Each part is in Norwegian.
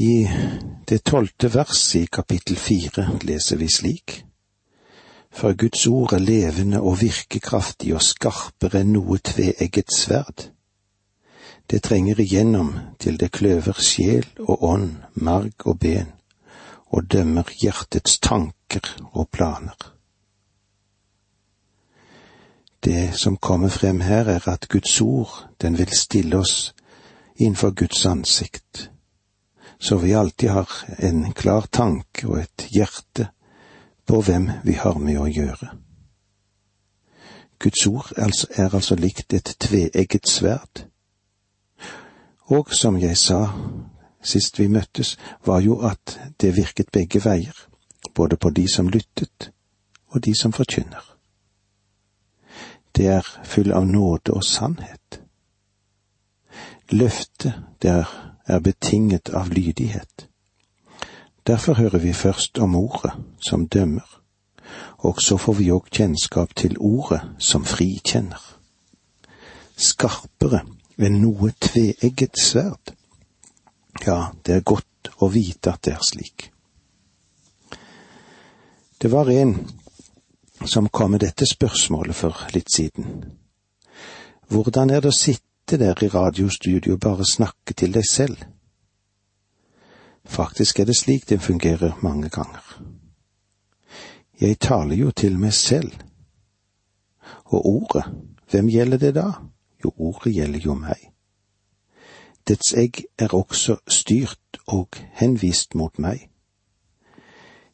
I det tolvte verset i kapittel fire leser vi slik. For Guds ord er levende og virkekraftig og skarpere enn noe tveegget sverd. Det trenger igjennom til det kløver sjel og ånd, marg og ben, og dømmer hjertets tanker og planer. Det som kommer frem her, er at Guds ord, den vil stille oss innenfor Guds ansikt så vi alltid har en klar tanke og et hjerte på hvem vi har med å gjøre. Guds ord er altså likt et tveegget sverd. Og som jeg sa sist vi møttes, var jo at det virket begge veier, både på de som lyttet og de som forkynner. Det er full av nåde og sannhet. Løftet, det er er betinget av lydighet. Derfor hører vi først om ordet som dømmer, og så får vi òg kjennskap til ordet som frikjenner. Skarpere enn noe tveegget sverd. Ja, det er godt å vite at det er slik. Det var en som kom med dette spørsmålet for litt siden. Hvordan er det å sitte sitte der i radiostudio og bare snakke til deg selv. Faktisk er det slik det fungerer mange ganger. Jeg taler jo til meg selv. Og ordet, hvem gjelder det da? Jo, ordet gjelder jo meg. Dets egg er også styrt og henvist mot meg.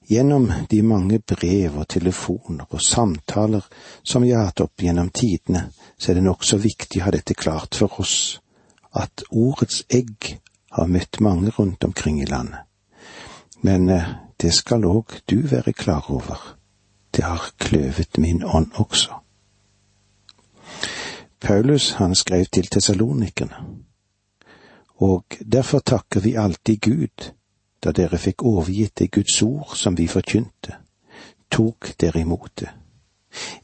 Gjennom de mange brev og telefoner og samtaler som jeg har hatt opp gjennom tidene, så er det nokså viktig å ha dette klart for oss, at ordets egg har møtt mange rundt omkring i landet. Men eh, det skal òg du være klar over. Det har kløvet min ånd også. Paulus han skrev til tessalonikerne, og derfor takker vi alltid Gud, da dere fikk overgitt det Guds ord som vi forkynte, tok dere imot det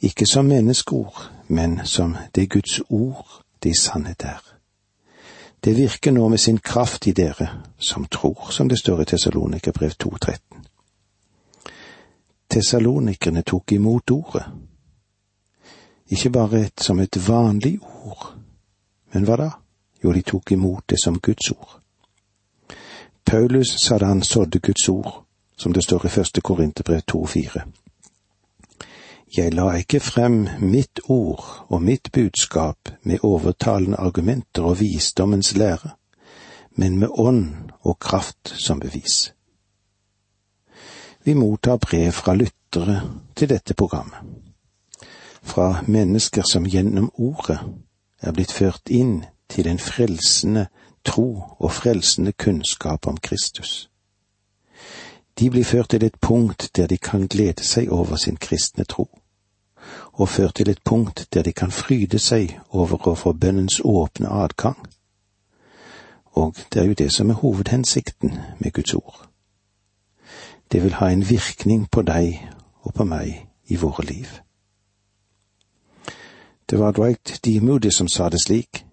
ikke som menneskeord, men som det Guds ord det i sannhet er. Det virker nå med sin kraft i dere som tror, som det står i Tessalonikerbrev 2.13. Tessalonikerne tok imot ordet. Ikke bare et, som et vanlig ord, men hva da? Jo, de tok imot det som Guds ord. Paulus sa da han sådde Guds ord, som det står i første Korinterbrev 2.4. Jeg la ikke frem mitt ord og mitt budskap med overtalende argumenter og visdommens lære, men med ånd og kraft som bevis. Vi mottar brev fra lyttere til dette programmet, fra mennesker som gjennom ordet er blitt ført inn til en frelsende tro og frelsende kunnskap om Kristus. De blir ført til et punkt der de kan glede seg over sin kristne tro og ført til et punkt der de kan fryde seg over å få bønnens åpne adgang. Og det er jo det som er hovedhensikten med Guds ord. Det vil ha en virkning på deg og på meg i våre liv. Det var Dwight D. Moody som sa det slik.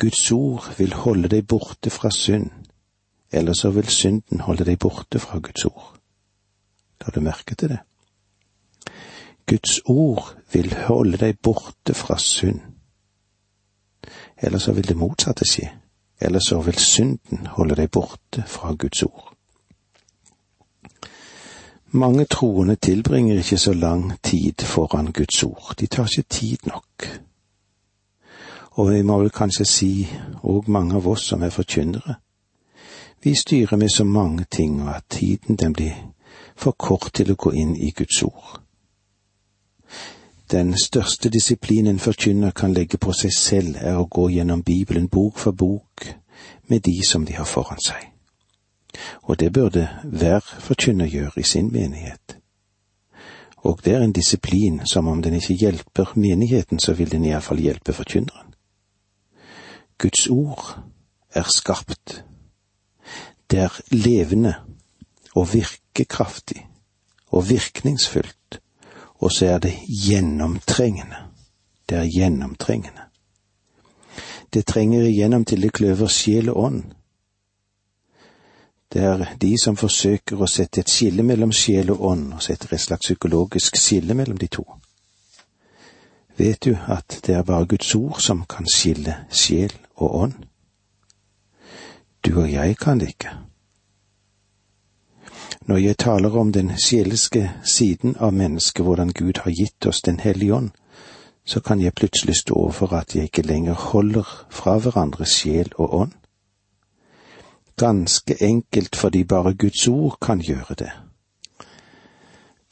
Guds ord vil holde deg borte fra synd, eller så vil synden holde deg borte fra Guds ord. La du merke til det? Guds ord vil holde deg borte fra synd. Eller så vil det motsatte skje. Eller så vil synden holde deg borte fra Guds ord. Mange troende tilbringer ikke så lang tid foran Guds ord. De tar ikke tid nok. Og vi må vel kanskje si, og mange av oss som er forkynnere, vi styrer med så mange ting, og at tiden den blir for kort til å gå inn i Guds ord. Den største disiplinen forkynner kan legge på seg selv, er å gå gjennom Bibelen bok for bok med de som de har foran seg. Og det burde hver forkynner gjøre i sin menighet. Og det er en disiplin som om den ikke hjelper menigheten, så vil den iallfall hjelpe forkynneren. Guds ord er skarpt. Det er levende og virkekraftig og virkningsfullt og så er det gjennomtrengende. Det er gjennomtrengende. Det trenger igjennom til det kløver sjel og ånd. Det er de som forsøker å sette et skille mellom sjel og ånd, og setter et slags psykologisk skille mellom de to. Vet du at det er bare Guds ord som kan skille sjel og ånd? Du og jeg kan det ikke. Når jeg taler om den sjeleske siden av mennesket, hvordan Gud har gitt oss Den hellige ånd, så kan jeg plutselig stå overfor at jeg ikke lenger holder fra hverandre sjel og ånd. Ganske enkelt fordi bare Guds ord kan gjøre det.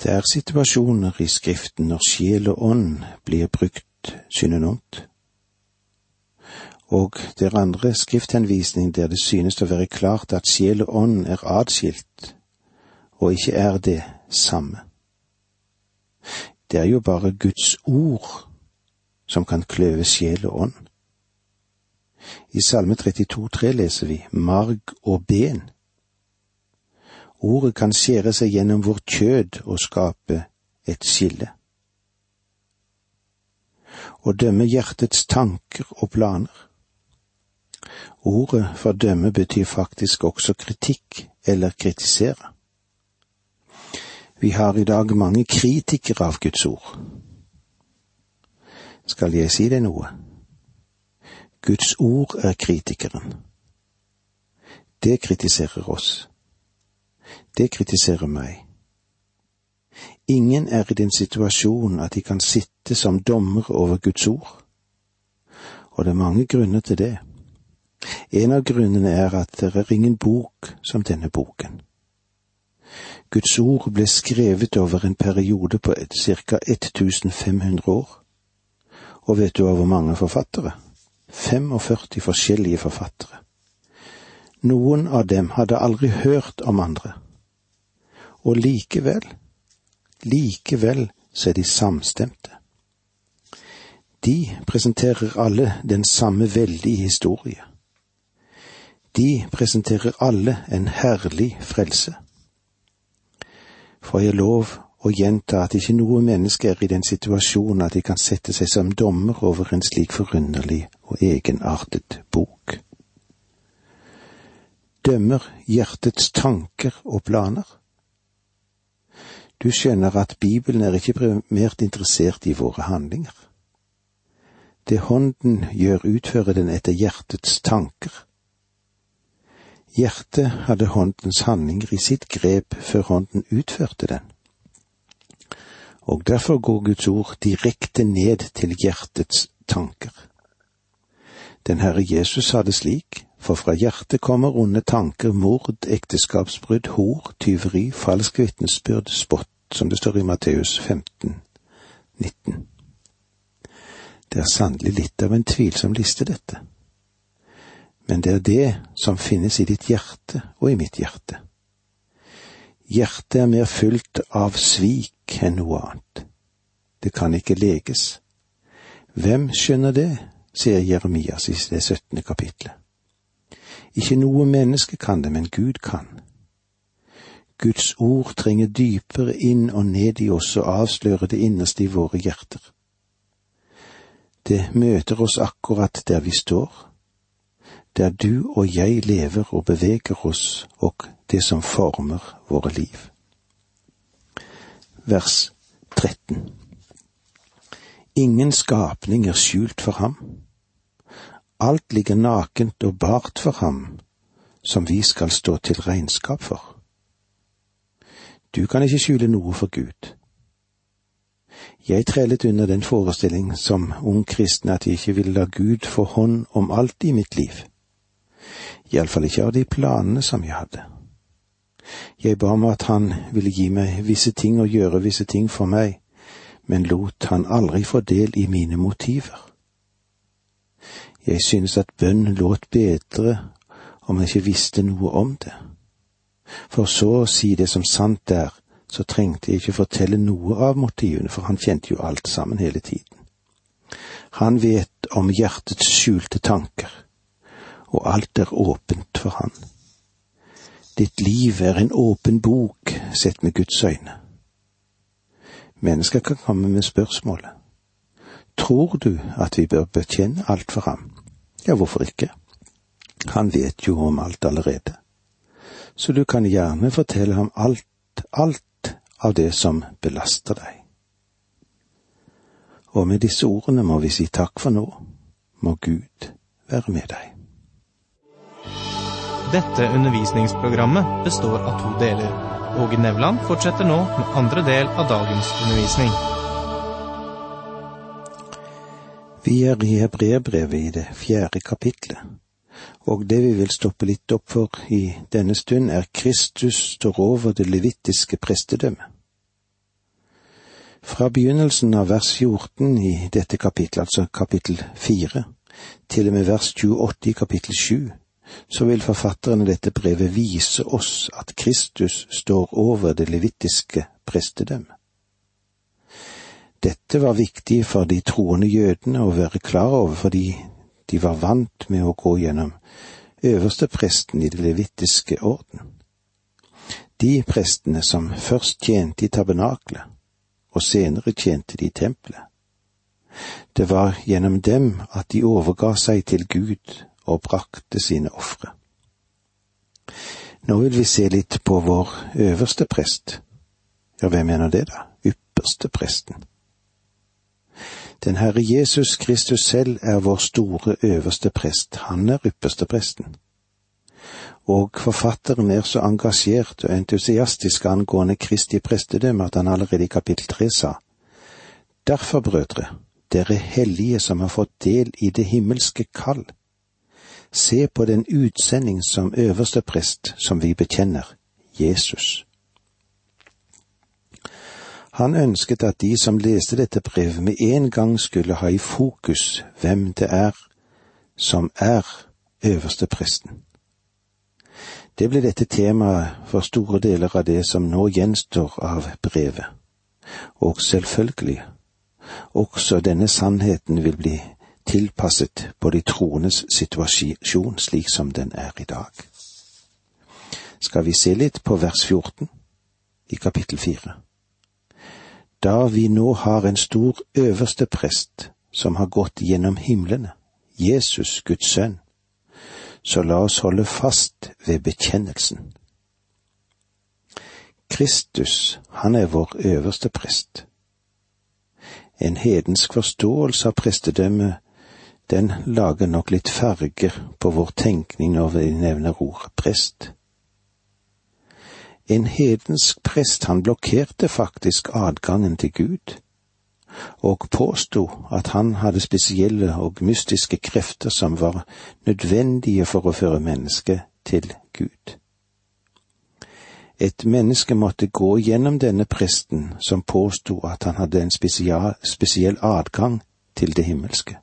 Det er situasjoner i Skriften når sjel og ånd blir brukt synonymt. Og det er andre skrifthenvisning der det synes å være klart at sjel og ånd er adskilt og ikke er det samme. Det er jo bare Guds ord som kan kløve sjel og ånd. I Salme 32,3 leser vi marg og ben. Ordet kan skjære seg gjennom vårt kjød og skape et skille. Å dømme hjertets tanker og planer. Ordet fordømme betyr faktisk også kritikk eller kritisere. Vi har i dag mange kritikere av Guds ord. Skal jeg si deg noe? Guds ord er kritikeren. Det kritiserer oss. Det kritiserer meg. Ingen er i den situasjonen at de kan sitte som dommer over Guds ord. Og det er mange grunner til det. En av grunnene er at det er ingen bok som denne boken. Guds ord ble skrevet over en periode på ca. 1500 år. Og vet du av hvor mange forfattere? 45 forskjellige forfattere. Noen av dem hadde aldri hørt om andre. Og likevel, likevel så er de samstemte. De presenterer alle den samme veldige historie. De presenterer alle en herlig frelse får jeg lov å gjenta at ikke noe menneske er i den situasjonen at de kan sette seg som dommer over en slik forunderlig og egenartet bok. Dømmer hjertets tanker og planer? Du skjønner at Bibelen er ikke primært interessert i våre handlinger. Det Hånden gjør, utfører den etter hjertets tanker. Hjertet hadde håndens handlinger i sitt grep før hånden utførte den. Og derfor går Guds ord direkte ned til hjertets tanker. Den Herre Jesus sa det slik, for fra hjertet kommer onde tanker, mord, ekteskapsbrudd, hor, tyveri, falsk vitnesbyrd, spott, som det står i Matteus 15, 19. Det er sannelig litt av en tvilsom liste, dette men det er det som finnes i ditt hjerte og i mitt hjerte. Hjertet er mer fylt av svik enn noe annet. Det kan ikke leges. Hvem skjønner det, sier Jeremias i det syttende kapitlet. Ikke noe menneske kan det, men Gud kan. Guds ord trenger dypere inn og ned i oss og avslører det innerste i våre hjerter. Det møter oss akkurat der vi står, der du og jeg lever og beveger oss, og det som former våre liv. Vers 13 Ingen skapning er skjult for ham. Alt ligger nakent og bart for ham, som vi skal stå til regnskap for. Du kan ikke skjule noe for Gud. Jeg trellet under den forestilling som ung kristen at jeg ikke ville la Gud få hånd om alt i mitt liv iallfall ikke av de planene som jeg hadde. Jeg ba om at han ville gi meg visse ting og gjøre visse ting for meg, men lot han aldri få del i mine motiver. Jeg synes at bønn låt bedre om jeg ikke visste noe om det. For så å si det som sant er, så trengte jeg ikke fortelle noe av motivene, for han kjente jo alt sammen hele tiden. Han vet om hjertets skjulte tanker og alt er åpent for Han. Ditt liv er en åpen bok sett med Guds øyne. Mennesker kan komme med spørsmålet. Tror du at vi bør betjene alt for ham? Ja, hvorfor ikke? Han vet jo om alt allerede. så du kan gjerne fortelle ham alt, alt av det som belaster deg. Og med disse ordene må vi si takk for nå. Må Gud være med deg. Dette undervisningsprogrammet består av to deler. Åge Nevland fortsetter nå med andre del av dagens undervisning. Vi er i Hebreerbrevet i det fjerde kapitlet, og det vi vil stoppe litt opp for i denne stund, er Kristus står over det levittiske prestedømmet. Fra begynnelsen av vers 14 i dette kapittelet, altså kapittel 4, til og med vers 28 i kapittel 7, så vil forfatteren av dette brevet vise oss at Kristus står over det levittiske prestedømmet. Dette var viktig for de troende jødene å være klar over fordi de var vant med å gå gjennom øverste presten i det levittiske orden. De prestene som først tjente i tabernaklet, og senere tjente de i tempelet. Det var gjennom dem at de overga seg til Gud og brakte sine ofre. Nå vil vi se litt på vår øverste prest. Ja, hvem mener det, da? Ypperste presten. Den Herre Jesus Kristus selv er vår store øverste prest, han er ypperste presten. Og forfatteren er så engasjert og entusiastisk angående Kristi prestedømme at han allerede i kapittel tre sa, Derfor, brødre, dere hellige som har fått del i det himmelske kall, se på den utsending som øverste prest som vi bekjenner, Jesus. Han ønsket at de som leste dette brevet med en gang skulle ha i fokus hvem det er som er øverste presten. Det ble dette temaet for store deler av det som nå gjenstår av brevet, og selvfølgelig, også denne sannheten vil bli tilpasset på de troendes situasjon slik som den er i dag. Skal vi se litt på vers 14 i kapittel 4. Da vi nå har en stor øverste prest som har gått gjennom himlene, Jesus, Guds sønn, så la oss holde fast ved bekjennelsen. Kristus, han er vår øverste prest. En hedensk forståelse av prestedømmet den lager nok litt farger på vår tenkning når vi nevner ordet prest. En hedensk prest, han blokkerte faktisk adgangen til Gud, og påsto at han hadde spesielle og mystiske krefter som var nødvendige for å føre mennesket til Gud. Et menneske måtte gå gjennom denne presten som påsto at han hadde en spesiell adgang til det himmelske.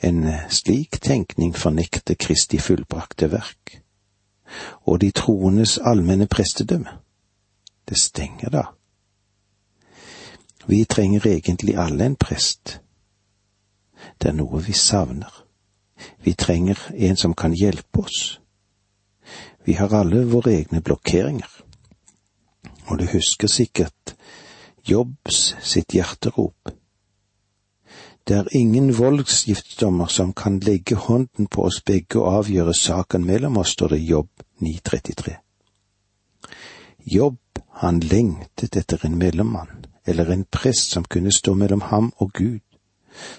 En slik tenkning fornekter Kristi fullbrakte verk. Og de troendes allmenne prestedømme. Det stenger da. Vi trenger egentlig alle en prest. Det er noe vi savner. Vi trenger en som kan hjelpe oss. Vi har alle våre egne blokkeringer. Og du husker sikkert Jobbs sitt hjerterop. Det er ingen voldsgiftsdommer som kan legge hånden på oss begge og avgjøre saken mellom oss, står det i Jobb 933. Jobb, han lengtet etter en mellommann, eller en prest som kunne stå mellom ham og Gud,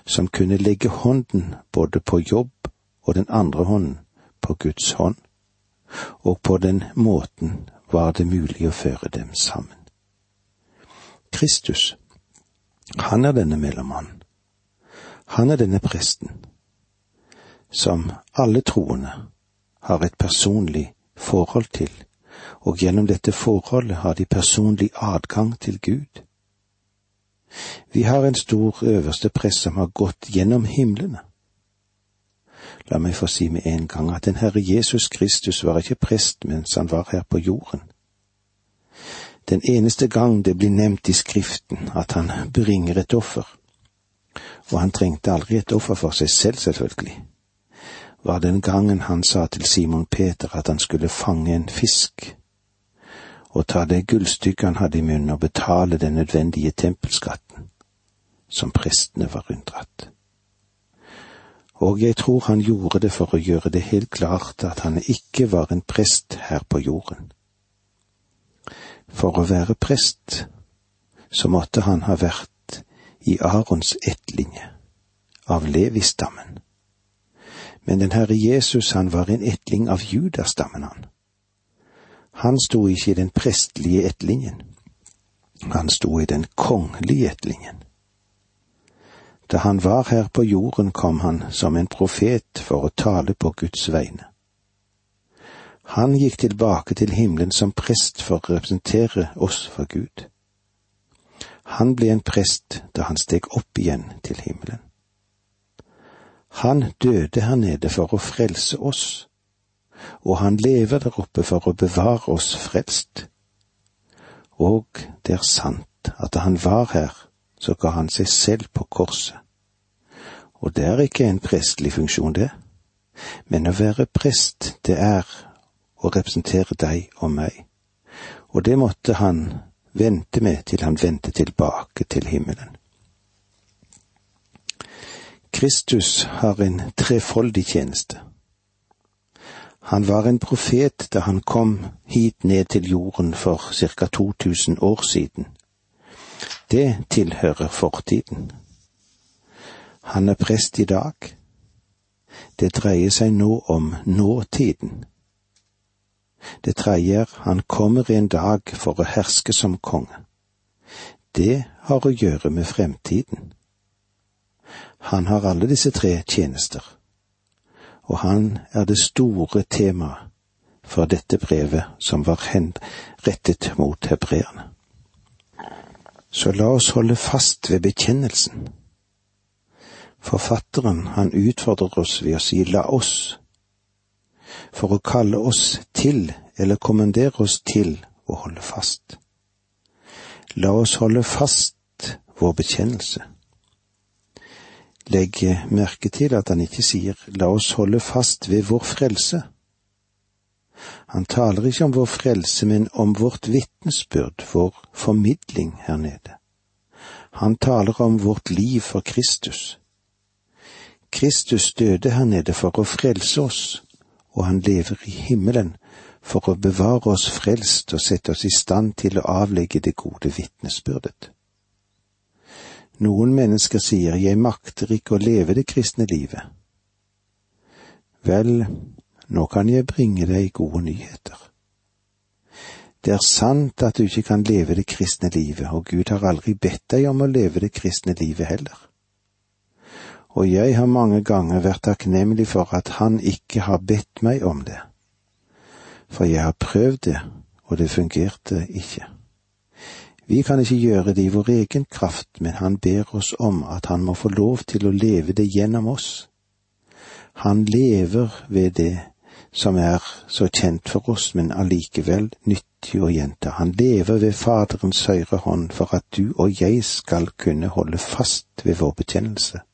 som kunne legge hånden både på Jobb og den andre hånden på Guds hånd, og på den måten var det mulig å føre dem sammen. Kristus, han er denne mellommannen han er denne presten, som alle troende har et personlig forhold til, og gjennom dette forholdet har de personlig adgang til Gud. Vi har en stor øverste prest som har gått gjennom himlene. La meg få si med en gang at den Herre Jesus Kristus var ikke prest mens han var her på jorden. Den eneste gang det blir nevnt i Skriften at han bringer et offer, og han trengte aldri et offer for seg selv, selvfølgelig, var den gangen han sa til Simon Peter at han skulle fange en fisk og ta det gullstykket han hadde i munnen og betale den nødvendige tempelskatten, som prestene var unndratt. og jeg tror han gjorde det for å gjøre det helt klart at han ikke var en prest her på jorden. For å være prest så måtte han ha vært i Arons ettlinje, av Levi-stammen. Men den Herre Jesus, han var en ettling av Judastammen, han. Han sto ikke i den prestlige ettlinjen. Han sto i den kongelige ettlinjen. Da han var her på jorden, kom han som en profet for å tale på Guds vegne. Han gikk tilbake til himmelen som prest for å representere oss for Gud. Han ble en prest da han steg opp igjen til himmelen. Han døde her nede for å frelse oss, og han lever der oppe for å bevare oss frelst. Og det er sant at da han var her, så ga han seg selv på korset. Og det er ikke en prestlig funksjon, det. Men å være prest, det er å representere deg og meg. Og det måtte han vente med til han vendte tilbake til himmelen. Kristus har en trefoldig tjeneste. Han var en profet da han kom hit ned til jorden for ca 2000 år siden. Det tilhører fortiden. Han er prest i dag. Det dreier seg nå om nåtiden. Det tredje er han kommer en dag for å herske som konge. Det har å gjøre med fremtiden. Han har alle disse tre tjenester, og han er det store temaet for dette brevet som var rettet mot hebreerne. Så la oss holde fast ved bekjennelsen. Forfatteren, han utfordrer oss ved å si la oss, for å kalle oss til eller kommandere oss til å holde fast. La oss holde fast vår bekjennelse. Legg merke til at han ikke sier la oss holde fast ved vår frelse. Han taler ikke om vår frelse, men om vårt vitnesbyrd, vår formidling her nede. Han taler om vårt liv for Kristus. Kristus døde her nede for å frelse oss, og han lever i himmelen for å bevare oss frelst og sette oss i stand til å avlegge det gode vitnesbyrdet. Noen mennesker sier jeg makter ikke å leve det kristne livet. Vel, nå kan jeg bringe deg gode nyheter. Det er sant at du ikke kan leve det kristne livet, og Gud har aldri bedt deg om å leve det kristne livet heller. Og jeg har mange ganger vært takknemlig for at Han ikke har bedt meg om det, for jeg har prøvd det, og det fungerte ikke. Vi kan ikke gjøre det i vår egen kraft, men Han ber oss om at Han må få lov til å leve det gjennom oss. Han lever ved det som er så kjent for oss, men allikevel nyttig å gjenta. Han lever ved Faderens høyre hånd for at du og jeg skal kunne holde fast ved vår bekjennelse.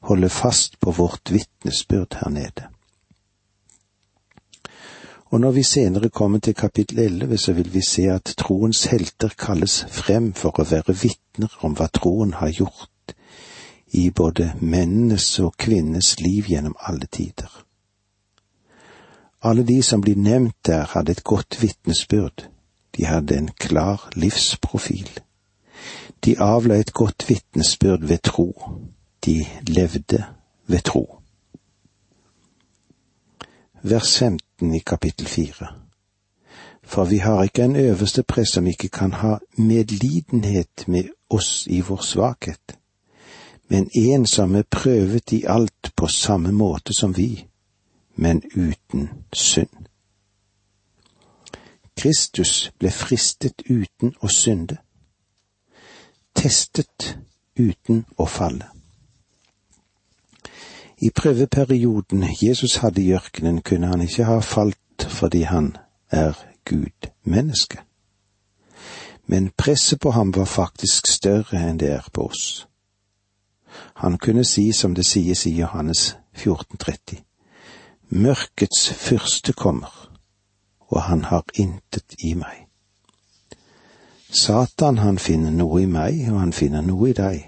Holde fast på vårt vitnesbyrd her nede. Og når vi senere kommer til kapittel elleve, så vil vi se at troens helter kalles frem for å være vitner om hva troen har gjort i både mennenes og kvinnes liv gjennom alle tider. Alle de som blir nevnt der, hadde et godt vitnesbyrd, de hadde en klar livsprofil. De avla et godt vitnesbyrd ved tro, de levde ved tro vers 15 i kapittel 4. For vi har ikke en øverste prest som ikke kan ha medlidenhet med oss i vår svakhet, men en som er prøvet i alt på samme måte som vi, men uten synd. Kristus ble fristet uten å synde, testet uten å falle. I prøveperioden Jesus hadde i ørkenen, kunne han ikke ha falt fordi han er Gud menneske. Men presset på ham var faktisk større enn det er på oss. Han kunne si som det sies i Johannes 1430, Mørkets fyrste kommer, og han har intet i meg. Satan han finner noe i meg, og han finner noe i deg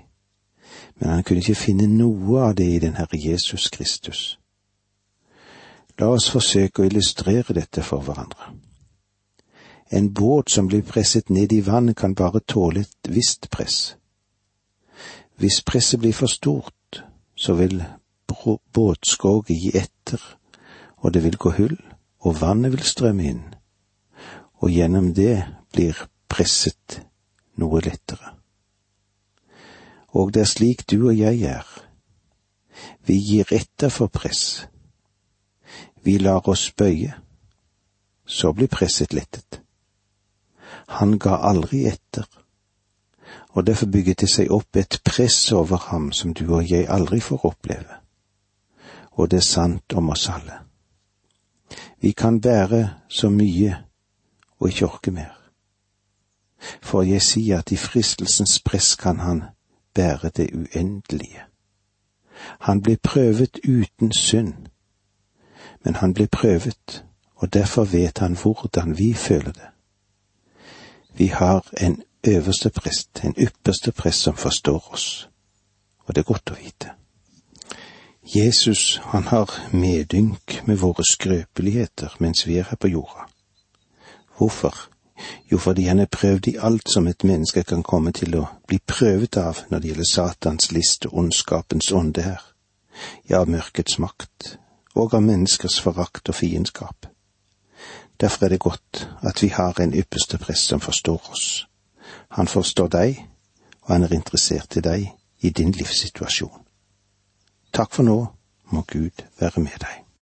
men han kunne ikke finne noe av det i den Herre Jesus Kristus. La oss forsøke å illustrere dette for hverandre. En båt som blir presset ned i vann, kan bare tåle et visst press. Hvis presset blir for stort, så vil båtskroget gi etter, og det vil gå hull, og vannet vil strømme inn, og gjennom det blir presset noe lettere. Og det er slik du og jeg er. Vi gir etter for press. Vi lar oss bøye. Så blir presset lettet. Han ga aldri etter, og derfor bygget det seg opp et press over ham som du og jeg aldri får oppleve. Og det er sant om oss alle. Vi kan bære så mye og ikke orke mer. For jeg sier at i fristelsens press kan han bære det uendelige. Han ble prøvet uten synd, men han ble prøvet, og derfor vet han hvordan vi føler det. Vi har en øverste prest, en ypperste prest som forstår oss, og det er godt å vite. Jesus, han har medynk med våre skrøpeligheter mens vi er her på jorda. Hvorfor? Jo, fordi han er prøvd i alt som et menneske kan komme til å bli prøvet av når det gjelder Satans list og ondskapens ånde her, ja, av mørkets makt, og av menneskers forakt og fiendskap. Derfor er det godt at vi har en ypperste prest som forstår oss. Han forstår deg, og han er interessert i deg i din livssituasjon. Takk for nå, må Gud være med deg.